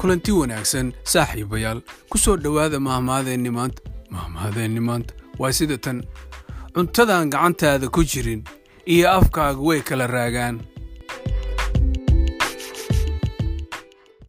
kulanti wanaagsan saaxiibayaal ku soo dhowaada mahmaadeenni maanta. Mahmaadeenni maanta waa sida tan. Cuntadaan gacantaada ku jirin iyo afkaaga way kala raagaan.